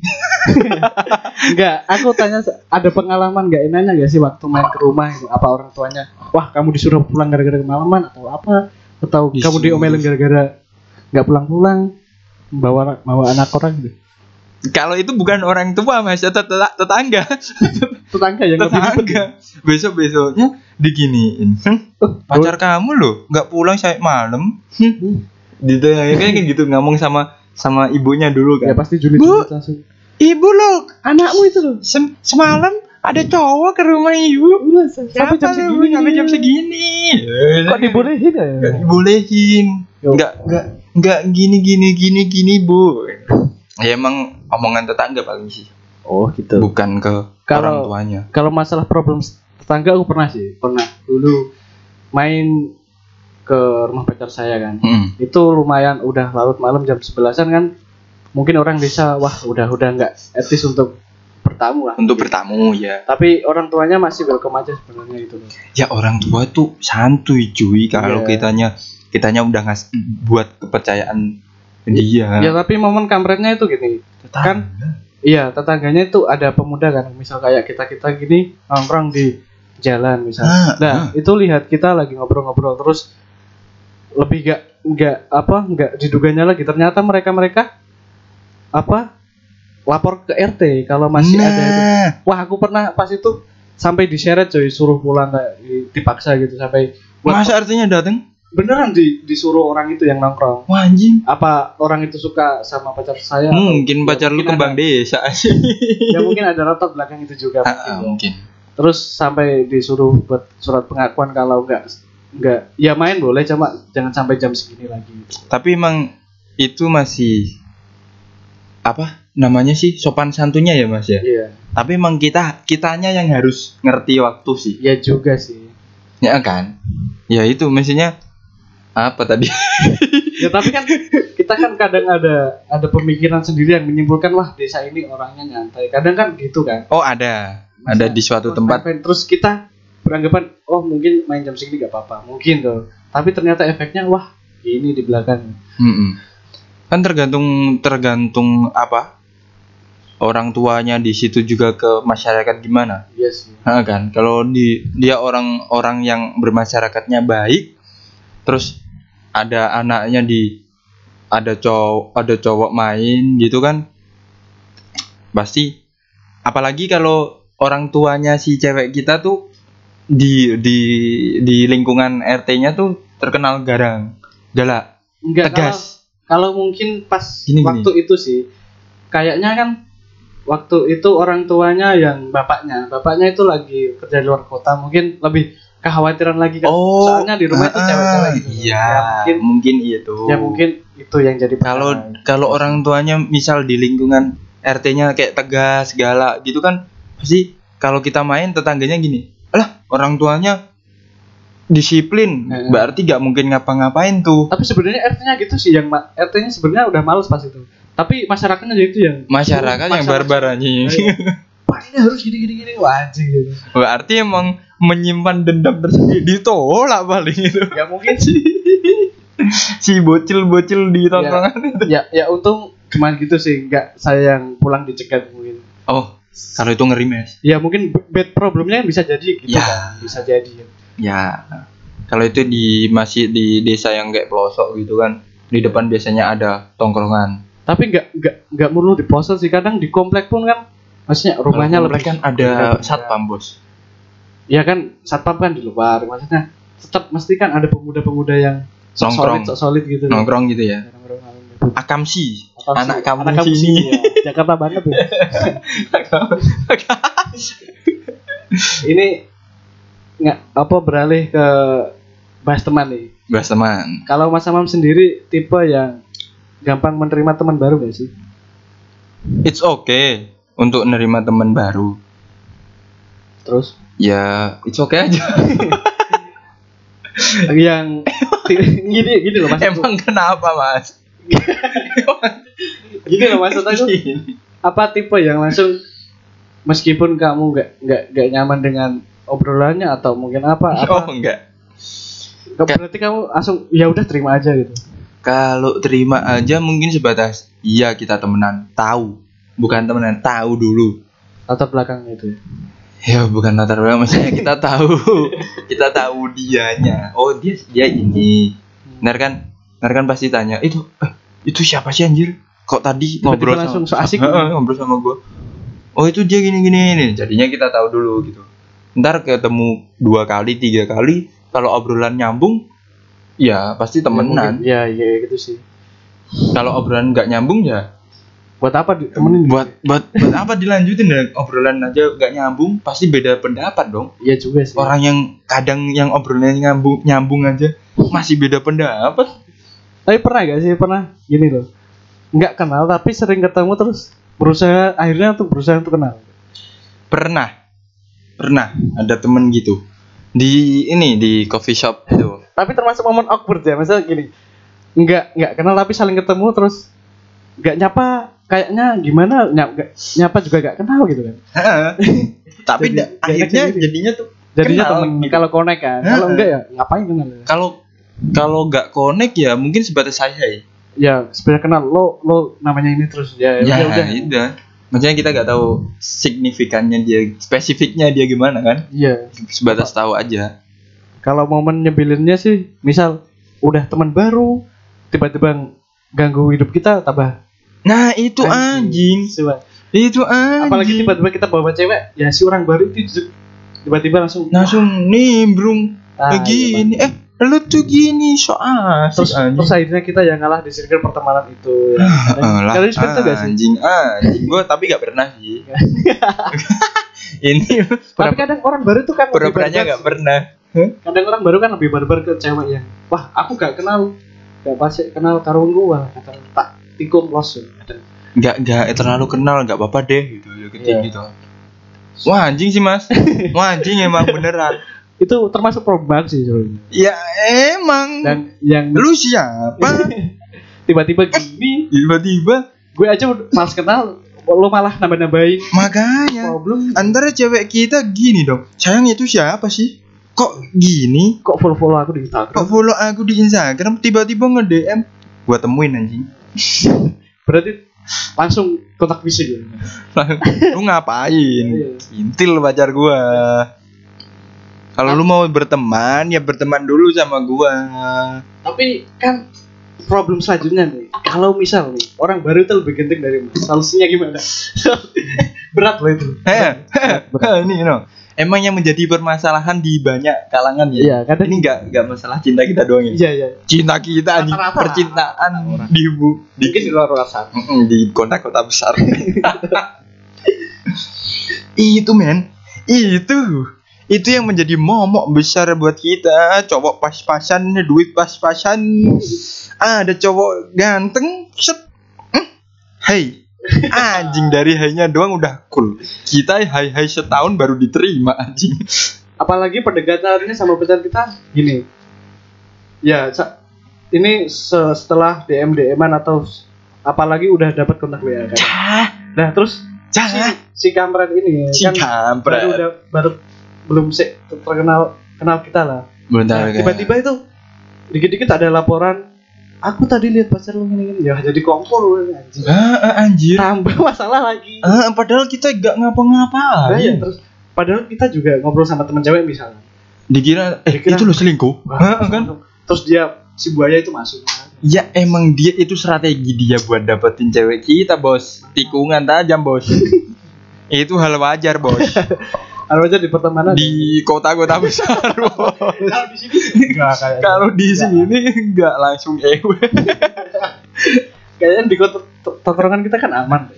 [LAUGHS] Enggak, aku tanya ada pengalaman gak enaknya gak sih waktu main ke rumah gitu? Apa orang tuanya, wah kamu disuruh pulang gara-gara kemalaman atau apa? Atau kamu diomelin gara-gara nggak pulang-pulang, bawa bawa anak orang gitu? kalau itu bukan orang tua mas tetap tetangga. [LAUGHS] Tetangga yang tetangga. besok besoknya diginiin. "Hm, Oh, pacar kamu loh nggak pulang sampai malam. Hm." gitu ya kayak gitu ngomong sama sama ibunya dulu Ya kan pasti Juli Bu. langsung. ibu loh Anakmu itu loh. sem- semalam ada cowok ke rumah ibu. Udah, sampai jam segini. sampai jam segini. Kok dibolehin ya? dibolehin. Nggak nggak nggak gini gini gini gini bu. Ya emang omongan tetangga paling sih. Oh gitu. bukan ke Kalau- orang tuanya. Kalau masalah problem tetangga aku pernah sih, pernah. Dulu main ke rumah pacar saya kan. Mm. itu lumayan udah larut malam jam 11-an kan. Mungkin orang desa wah udah udah nggak etis untuk bertamu lah. Untuk bertamu ya. Tapi orang tuanya masih welcome aja sebenarnya gitu loh. Ya orang tua tuh santuy cuy kalau Iya. kitanya kitanya udah ngas buat kepercayaan dia. Ya tapi momen kampretnya itu gini kan? Iya tetangganya itu ada pemuda kan misal kayak kita kita gini nongkrong di jalan misal. Ah, nah ah. itu lihat kita lagi ngobrol-ngobrol terus lebih gak nggak apa nggak diduganya lagi. Ternyata mereka mereka apa lapor ke RT kalau masih nah, ada itu. Wah aku pernah pas itu sampai diseret coy suruh pulang kayak di- dipaksa gitu sampai masa artinya dateng beneran di, disuruh orang itu yang nongkrong. wah anjing Apa orang itu suka sama pacar saya? atau- mungkin ya, pacar lu mungkin kembang ada- desa aja Ya mungkin ada latar belakang itu juga. Mungkin ah, ya. mungkin Terus sampai disuruh buat surat pengakuan kalau enggak enggak ya main boleh cuma jangan sampai jam segini lagi. tapi emang itu masih apa namanya sih sopan santunnya ya mas ya Iya, tapi emang kita kitanya yang harus ngerti waktu sih ya juga sih. ya kan ya itu mestinya apa tadi [LAUGHS] Ya tapi kan kita kan kadang ada ada pemikiran sendiri yang menyimpulkan wah desa ini orangnya nyantai. Kadang kan gitu kan. oh ada ada di suatu tempat main- terus kita beranggapan oh mungkin main jam segini gak apa-apa mungkin tuh tapi ternyata efeknya wah ini di belakang Mm-mm. Kan tergantung tergantung apa? Orang tuanya di situ juga ke masyarakat gimana? iya sih Nah, kan kalau di dia orang-orang yang bermasyarakatnya baik terus ada anaknya di ada cowok ada cowok main gitu kan? Pasti. Apalagi kalau orang tuanya si cewek kita tuh di di di lingkungan RT-nya tuh terkenal garang. Galak. Enggak kalau, tegas. kalau mungkin pas Gini, waktu itu sih kayaknya kan waktu itu orang tuanya yang bapaknya. Bapaknya itu lagi kerja di luar kota mungkin lebih kekhawatiran lagi kan. Soalnya di rumah itu ah, cewek-cewek. gitu iya. Ya mungkin mungkin itu. ya mungkin itu yang jadi kalau kalau orang tuanya misal di lingkungan RT-nya kayak tegas galak gitu kan pasti kalau kita main tetangganya gini lah orang tuanya disiplin Heeh. berarti gak mungkin ngapa-ngapain tuh. Tapi sebenarnya RT-nya gitu sih yang RT-nya sebenarnya udah males pas itu. Tapi masyarakatnya jadi itu yang masyarakat yang barbar anjing. Pak ini harus gini gini gini anjing gitu. Berarti emang menyimpan dendam tersendiri. Ditolak paling itu. [LAUGHS] Ya mungkin sih. Si bocil-bocil di tongkrongan itu. ya ya untung cuman gitu sih nggak saya yang pulang dicegat mungkin. Oh kalau itu ngeri mes ya mungkin bad problemnya bisa jadi gitu Ya. kan bisa jadi. Ya, kalau itu di masih di desa yang kayak pelosok gitu kan, di depan biasanya ada tongkrongan. tapi nggak nggak nggak perlu di poster sih kadang di komplek pun kan maksudnya rumahnya lebih kan ada satpam bos. Ya kan satpam kan di luar maksudnya tetap mesti kan ada pemuda-pemuda yang sok solid Nongkrong. sok solid gitu Nongkrong gitu ya. Akamsi, Akamsi. anak kampung Anak kampung sini. ya. Jakarta banget ya [LAUGHS] ini nggak apa beralih ke bahas teman nih Bahas teman. kalau Mas Amam sendiri tipe yang gampang menerima teman baru gak sih It's okay untuk nerima teman baru. Terus Ya, it's okay aja. yang gini gini loh maksud Emang kenapa mas? [LAUGHS] gini loh maksud aku apa tipe yang langsung meskipun kamu nggak nggak nggak nyaman dengan obrolannya atau mungkin apa [LAUGHS] Oh apa enggak. berarti kamu langsung ya udah terima aja gitu Kalau terima aja mungkin sebatas iya kita temenan, tahu. Bukan temenan, tahu dulu. latar belakang itu Ya bukan latar belakang, maksudnya kita [LAUGHS] tahu, kita tahu dianya. Oh dia dia ini. Ntar kan, ntar kan pasti tanya itu, eh, itu siapa sih anjir? Kok tadi Tiba-tiba ngobrol langsung so asik ngobrol sama gua. Oh itu dia gini gini ini. Jadinya kita tahu dulu gitu. Ntar ketemu dua kali, tiga kali, kalau obrolan nyambung, ya pasti temenan. ya ya gitu sih Kalau obrolan nggak nyambung ya buat apa temenin buat buat buat apa dilanjutin? Ya obrolan aja nggak nyambung pasti beda pendapat dong. Iya juga sih. Orang yang kadang yang obrolannya nyambung nyambung aja masih beda pendapat. Tapi pernah gak sih pernah? Gini loh. Nggak kenal tapi sering ketemu terus berusaha akhirnya untuk berusaha untuk kenal. Pernah. Pernah. Ada temen gitu. Di ini di coffee shop itu. Tapi termasuk momen awkward ya. Misalnya gini. Nggak nggak kenal tapi saling ketemu terus nggak nyapa kayaknya gimana nyap, nyapa juga nggak kenal gitu kan. Tapi Jadi, akhirnya gitu. jadinya tuh jadinya Kenal, temen gitu. kalau connect kan. Kalau enggak ya ngapain kenal ya? kalau kalau nggak connect ya mungkin sebatas saya ya. Sebenarnya kenal lo lo namanya ini terus. Ya ya udah udah. udah maksudnya kita nggak tahu signifikannya dia spesifiknya dia gimana kan? Iya. Sebatas tahu aja. Kalau momen nyebelinnya sih misal udah teman baru tiba-tiba ganggu hidup kita tambah nah itu anjing. Coba. itu anjing. Apalagi tiba-tiba kita bawa cewek ya si orang baru itu tiba-tiba langsung langsung nimbrung. Ah, iya, gini. Eh lu tuh gini so asik terus anjing. terus akhirnya kita yang ngalah di circle pertemanan itu ya. Eh, lah, kalian seperti itu gak sih? anjing anjing. Gua tapi gak pernah sih. [LAUGHS] Ini tapi kadang orang baru tuh kan pura-puranya gak pernah. Kadang orang baru kan lebih barbar ke cewek yang wah aku gak kenal. Gak pasti kenal karo gua kata tak tikum los kadang nggak nggak terlalu kenal nggak apa-apa deh gitu ya gitu, Iya. gitu. Wah anjing sih mas. Wah anjing emang beneran. Itu termasuk problem sih sebenarnya. Ya emang. Dan yang lu siapa? [LAUGHS] Tiba-tiba gini. tiba-tiba. Gue aja males kenal. Lo malah nambah-nambahin. Makanya problem. antara cewek kita gini dong. Sayang itu siapa sih? Kok gini? Kok follow follow aku di Instagram? Kok follow aku di Instagram? Tiba-tiba nge DM gua temuin anjing berarti langsung kontak fisik ya? Lu ngapain? Iya. intil pacar gua. Kalau lu mau berteman ya berteman dulu sama gua. Tapi kan problem selanjutnya nih. Kalau misal nih orang baru itu lebih genting dari mas solusinya gimana? [LAUGHS] Berat loh itu. Heh, ini no. Emang yang menjadi permasalahan di banyak kalangan ya. iya kadang Ini enggak enggak masalah cinta kita doang ya. iya iya Cinta kita anjing. Percintaan di bu di, di luar Mm-mm, di kota-kota besar. [LAUGHS] itu men, itu. Itu yang menjadi momok besar buat kita. Cowok pas-pasan duit pas-pasan. Ada cowok ganteng set. Hmm, hey [LAUGHS] anjing dari hanya doang udah cool. Kita hai hai setahun baru diterima anjing. Apalagi pendekatannya sama pacar kita gini. Ya ini se- setelah DM DM-an atau apalagi udah dapat kontak WA kan. Cah. Nah terus si, cah. si kampret ini si kan baru kampret udah baru belum se- terkenal kenal kita lah. Nah, tiba-tiba itu dikit-dikit ada laporan aku tadi lihat pacar lu gini gini ya jadi kompor anjing. Ah, ah, anjir. Tambah [LAUGHS] masalah lagi. Ah, padahal kita gak Nah, ngapa-ngapain ya, terus padahal kita juga ngobrol sama teman cewek misalnya. Dikira eh Dikira- itu lo selingkuh. Hah, kan? terus dia si buaya itu masuk. Ya emang dia itu strategi dia buat dapetin cewek kita bos. Tikungan tajam bos. [LAUGHS] Itu hal wajar bos [LAUGHS] Kalau aja di pertemanan di kota-kota [LAUGHS] besar bos. kalau di sini. Enggak kayak kalau di sini nggak langsung ewe [LAUGHS] kayaknya di kota tongkrongan kita kan aman.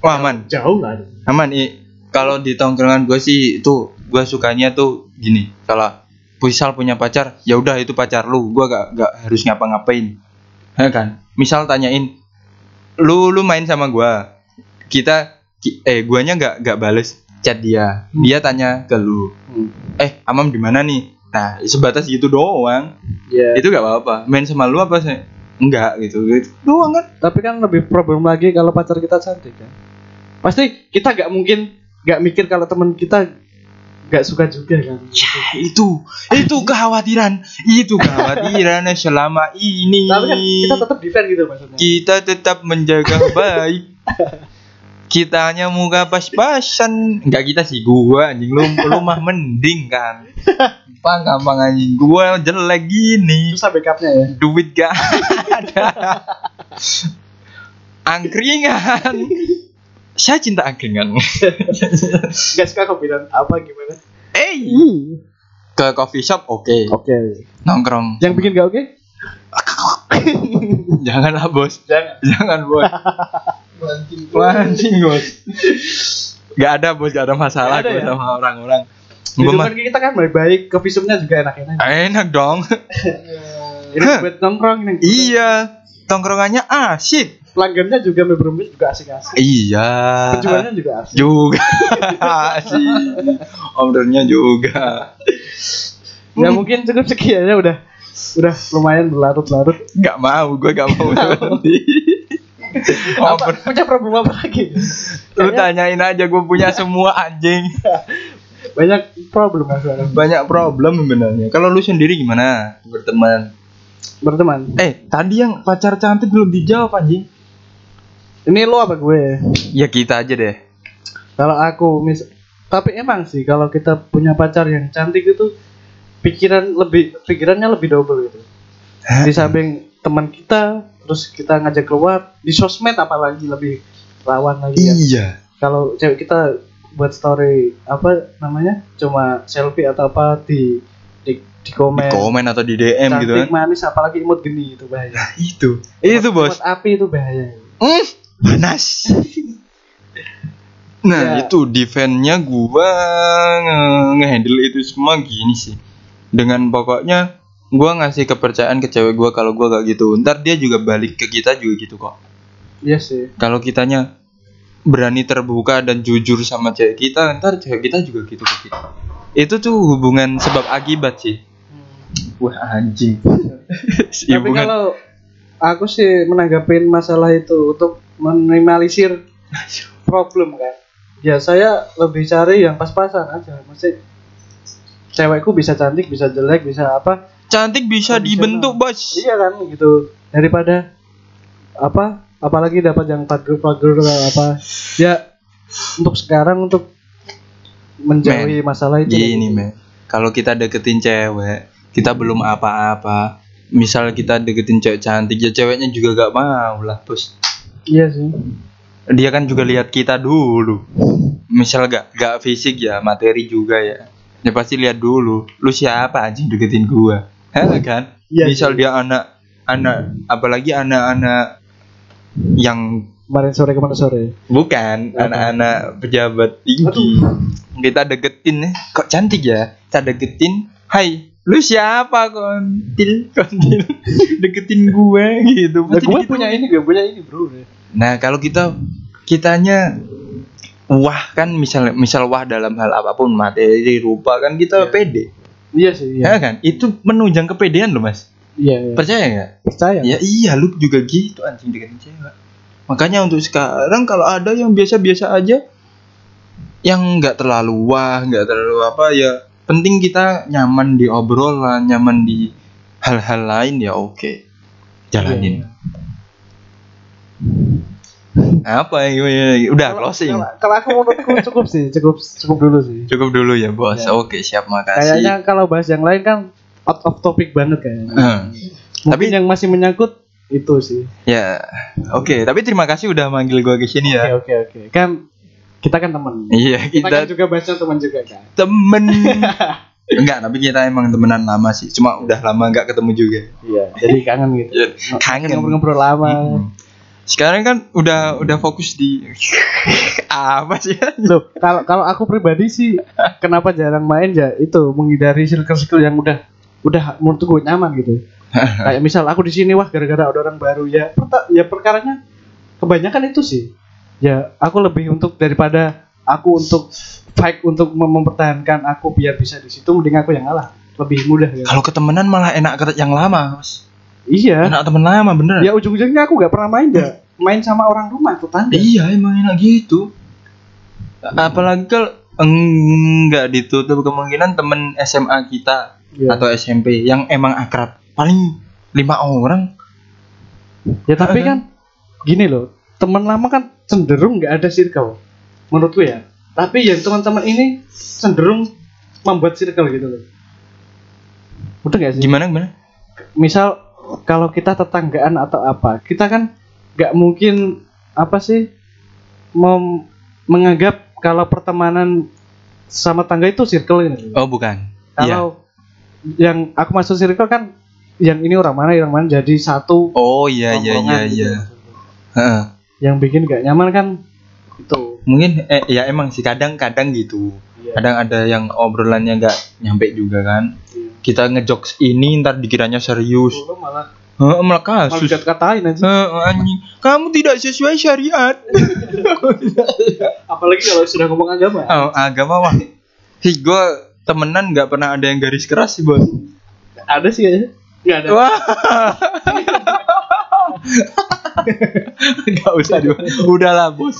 Wah aman? Jauh lah. Aman i kalau di tongkrongan gue sih itu gue sukanya tuh gini. Kalau misal punya pacar ya udah itu pacar lu. Gue gak gak harus ngapa-ngapain. Ya kan? Misal tanyain lu lu main sama gue kita ki- eh guanya gak gak bales chat dia. Hmm. dia tanya ke lu eh amam di mana nih? Nah sebatas gitu doang. Ya itu gak apa-apa. Main sama lu apa sih? Enggak gitu. Gitu doang kan? Tapi kan lebih problem lagi kalau pacar kita cantik kan? Pasti kita nggak mungkin nggak mikir kalau teman kita nggak suka juga kan? Ya itu. Itu kekhawatiran. Itu kekhawatiran selama ini tapi kan kita tetap defend gitu maksudnya. Kita tetap menjaga baik [LAUGHS] kita hanya muka pas-pasan. Enggak kita sih gua anjing. Lu lu mah [LAUGHS] mending kan? Gampang gampang anjing. Gua jelek gini. Susah backupnya ya? Duit gak ada. Angkringan. Saya cinta angkringan. Nggak suka kopi dan apa gimana? Eh ke coffee shop oke. Oke. Nongkrong. Yang bikin gak oke? [LAUGHS] Janganlah bos. Jangan. Jangan bos [LAUGHS] mancing bos. Gak ada bos. Gak ada masalah Nggak ada gua ya? sama orang-orang. Kan kita kan baik-baik kopi shopnya juga enak-enak. Enak dong. [LAUGHS] Ini buat nongkrong ini iya. Tongkrongannya asik. Pelanggannya juga member juga asik-asik. Iya. Penjualnya juga asik. Juga. Asik [LAUGHS] ownernya juga. Ya mungkin cukup sekian ya udah udah lumayan berlarut-larut. Gak mau gue gak mau [LAUGHS] apa? Punya problem apa lagi? Lu tanyain aja gue punya [LAUGHS] semua anjing. Banyak problem mas. Sekarang banyak problem sebenarnya. Kalau lu sendiri gimana? Berteman. Berteman. Eh tadi yang pacar cantik belum dijawab anjing. Ini lo apa gue? Ya kita aja deh. Kalau aku mis tapi emang sih kalau kita punya pacar yang cantik itu pikiran lebih pikirannya lebih double gitu. Di samping teman kita terus kita ngajak keluar di sosmed apalagi lebih rawan lagi kan iya. Kalau cewek kita buat story apa namanya cuma selfie atau apa di di, di komen. Di komen atau di DM gitu cantik kan. manis apalagi imut geni itu bahaya. Itu. Itu bos. Imut api itu bahaya. Hmm, panas. [LAUGHS] Nah Ya. itu defendnya gua nge- ngehandle itu semua gini sih. Dengan pokoknya gua ngasih kepercayaan ke cewek gua kalau gua gak gitu. Ntar dia juga balik ke kita juga gitu kok. Iya sih. Kalau kitanya berani terbuka dan jujur sama cewek kita ntar cewek kita juga gitu ke kita itu tuh hubungan sebab akibat sih. Wah anjing. [LAUGHS] Tapi hubungan. kalau aku sih menanggapin masalah itu untuk meminimalisir [LAUGHS] problem kan. Ya saya lebih cari yang pas-pasan aja. Masih cewekku bisa cantik bisa jelek bisa apa Cantik bisa dibentuk, Bos. iya kan gitu daripada apa apalagi dapat yang pager-pager apa ya untuk sekarang untuk menjauhi masalah itu Gini, men. Kalau kita deketin cewek, kita belum apa-apa. Misal kita deketin cewek cantik, ya ceweknya juga gak mau lah, Bos. iya sih Dia kan juga lihat kita dulu. Misal gak gak fisik ya, materi juga ya. Ya pasti lihat dulu. Lu siapa anjing deketin gua? Hah, kan? Iya Misal sih. dia anak anak apalagi anak-anak yang kemarin sore kemarin sore Bukan, anak-anak pejabat tinggi. Kita deketin nih, kok cantik ya? Kita deketin, hai, lu siapa kontil? Kontil, [LAUGHS] deketin gue gitu. nah, gue gitu. punya ini gue punya ini bro Nah, kalau kita kitanya wah kan misal misal wah dalam hal apa pun materi rupa kan kita Iya. pede. Iya sih Ya iya kan? Itu menunjang kepedean loh, Mas. iya, iya. Percaya nggak? percaya Ya iya, lu juga gitu anjing deketin cewek. Makanya untuk sekarang kalau ada yang biasa-biasa aja yang nggak terlalu wah, nggak terlalu apa ya penting kita nyaman di obrolan, nyaman di hal-hal lain ya oke. Jalanin. Iya. Apa ya? Udah Kalau- closing. kalau- aku menurutku cukup sih cukup cukup dulu sih Cukup dulu ya, Bos. Ya. Oke, siap makasih. kayaknya kalau bahas yang lain kan out of topic banget kayaknya Hmm. mungkin Tapi- yang masih menyangkut itu sih Ya. Oke, tapi terima kasih udah manggil gua ke sini ya. oke oke oke kan kita kan teman Iya, kita kan kita juga bahasnya teman juga kan temen [LAUGHS] enggak tapi kita emang temenan lama sih cuma udah lama nggak ketemu juga iya jadi kangen gitu Ya, kangen ngobrol-ngobrol lama Mm. Sekarang kan udah udah fokus di [LAUGHS] apa sih? Loh kalau kalau aku pribadi sih kenapa jarang main ya itu menghindari circle-circle yang udah udah menurutku nyaman gitu. [LAUGHS] Kayak misal aku di sini wah gara-gara ada orang baru. Ya perta- ya perkaranya kebanyakan itu sih. Ya aku lebih untuk daripada aku untuk fight untuk mem- mempertahankan aku biar bisa di situ mending aku yang ngalah. Lebih mudah ya. Kalau ketemenan malah enak yang lama Mas. Iya. Enak temen lama bener. Ya ujung-ujungnya aku nggak pernah main ya main sama orang rumah tetangga iya emang enak gitu. Apalagi kalau enggak ditutup kemungkinan temen SMA kita Iya. atau SMP yang emang akrab. Paling lima orang. Ya tapi kan gini loh teman lama kan cenderung nggak ada circle menurutku ya. Tapi yang teman-teman ini cenderung membuat circle gitu loh. Udah nggak sih? Gimana gimana? Misal kalau kita tetanggaan atau apa kita kan nggak mungkin apa sih mem- menganggap kalau pertemanan sama tangga itu circle ini oh bukan Iya. kalau yang aku masuk circle kan yang ini orang mana orang mana jadi satu oh iya iya iya gitu. iya Heeh. yang bikin gak nyaman kan itu mungkin eh, ya emang sih kadang-kadang gitu Iya. kadang ada yang obrolannya nggak nyampe juga kan. Iya. kita ngejokes ini ntar dikiranya serius. Dulu malah Heeh, malah malah kasus katain aja. Heeh, anjing. Kamu tidak sesuai syariat. [LAUGHS] Apalagi kalau sudah ngomong agama. Oh, agama mah. Sih gue temenan nggak pernah ada yang garis keras sih bos. Ada sih kayaknya nggak ada. Wah. [LAUGHS] Usah dulu udahlah bos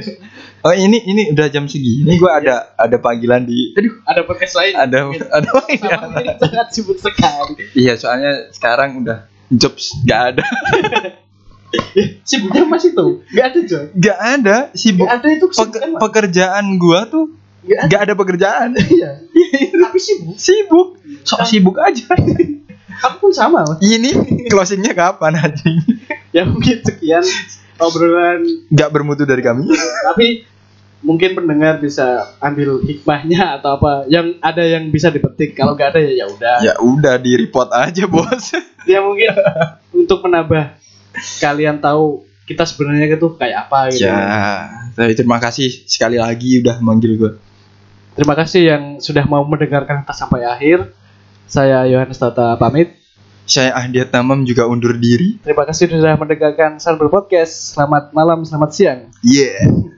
[LAUGHS] oh ini ini udah jam segini gue ada ada panggilan di aduh ada podcast lain ada [LAUGHS] ada panggilan ini sangat sibuk sekali Iya, soalnya sekarang udah jobs nggak ada. [LAUGHS] sibuknya masih tuh nggak ada John Nggak ada sibuk. nggak ada itu Pek- kesibukan Mas. pekerjaan gua tuh nggak ada pekerjaan. [LAUGHS] iya tapi sibuk sibuk. Sok sibuk aja. aku pun sama Mas. Ini closingnya kapan anjing? ya mungkin sekian obrolan Nggak bermutu dari kami. [LAUGHS] tapi mungkin pendengar bisa ambil hikmahnya atau apa yang ada yang bisa dipetik kalau nggak ada ya ya udah ya udah di report aja bos. [LAUGHS] ya mungkin untuk menambah kalian tahu kita sebenarnya itu kayak apa gitu ya, tapi terima kasih sekali lagi udah manggil gua. terima kasih yang sudah mau mendengarkan kita sampai akhir saya Yohanes Tata pamit Saya Ahdiat Tamam juga undur diri. terima kasih sudah mendengarkan Sunber Podcast selamat malam selamat siang Yeah.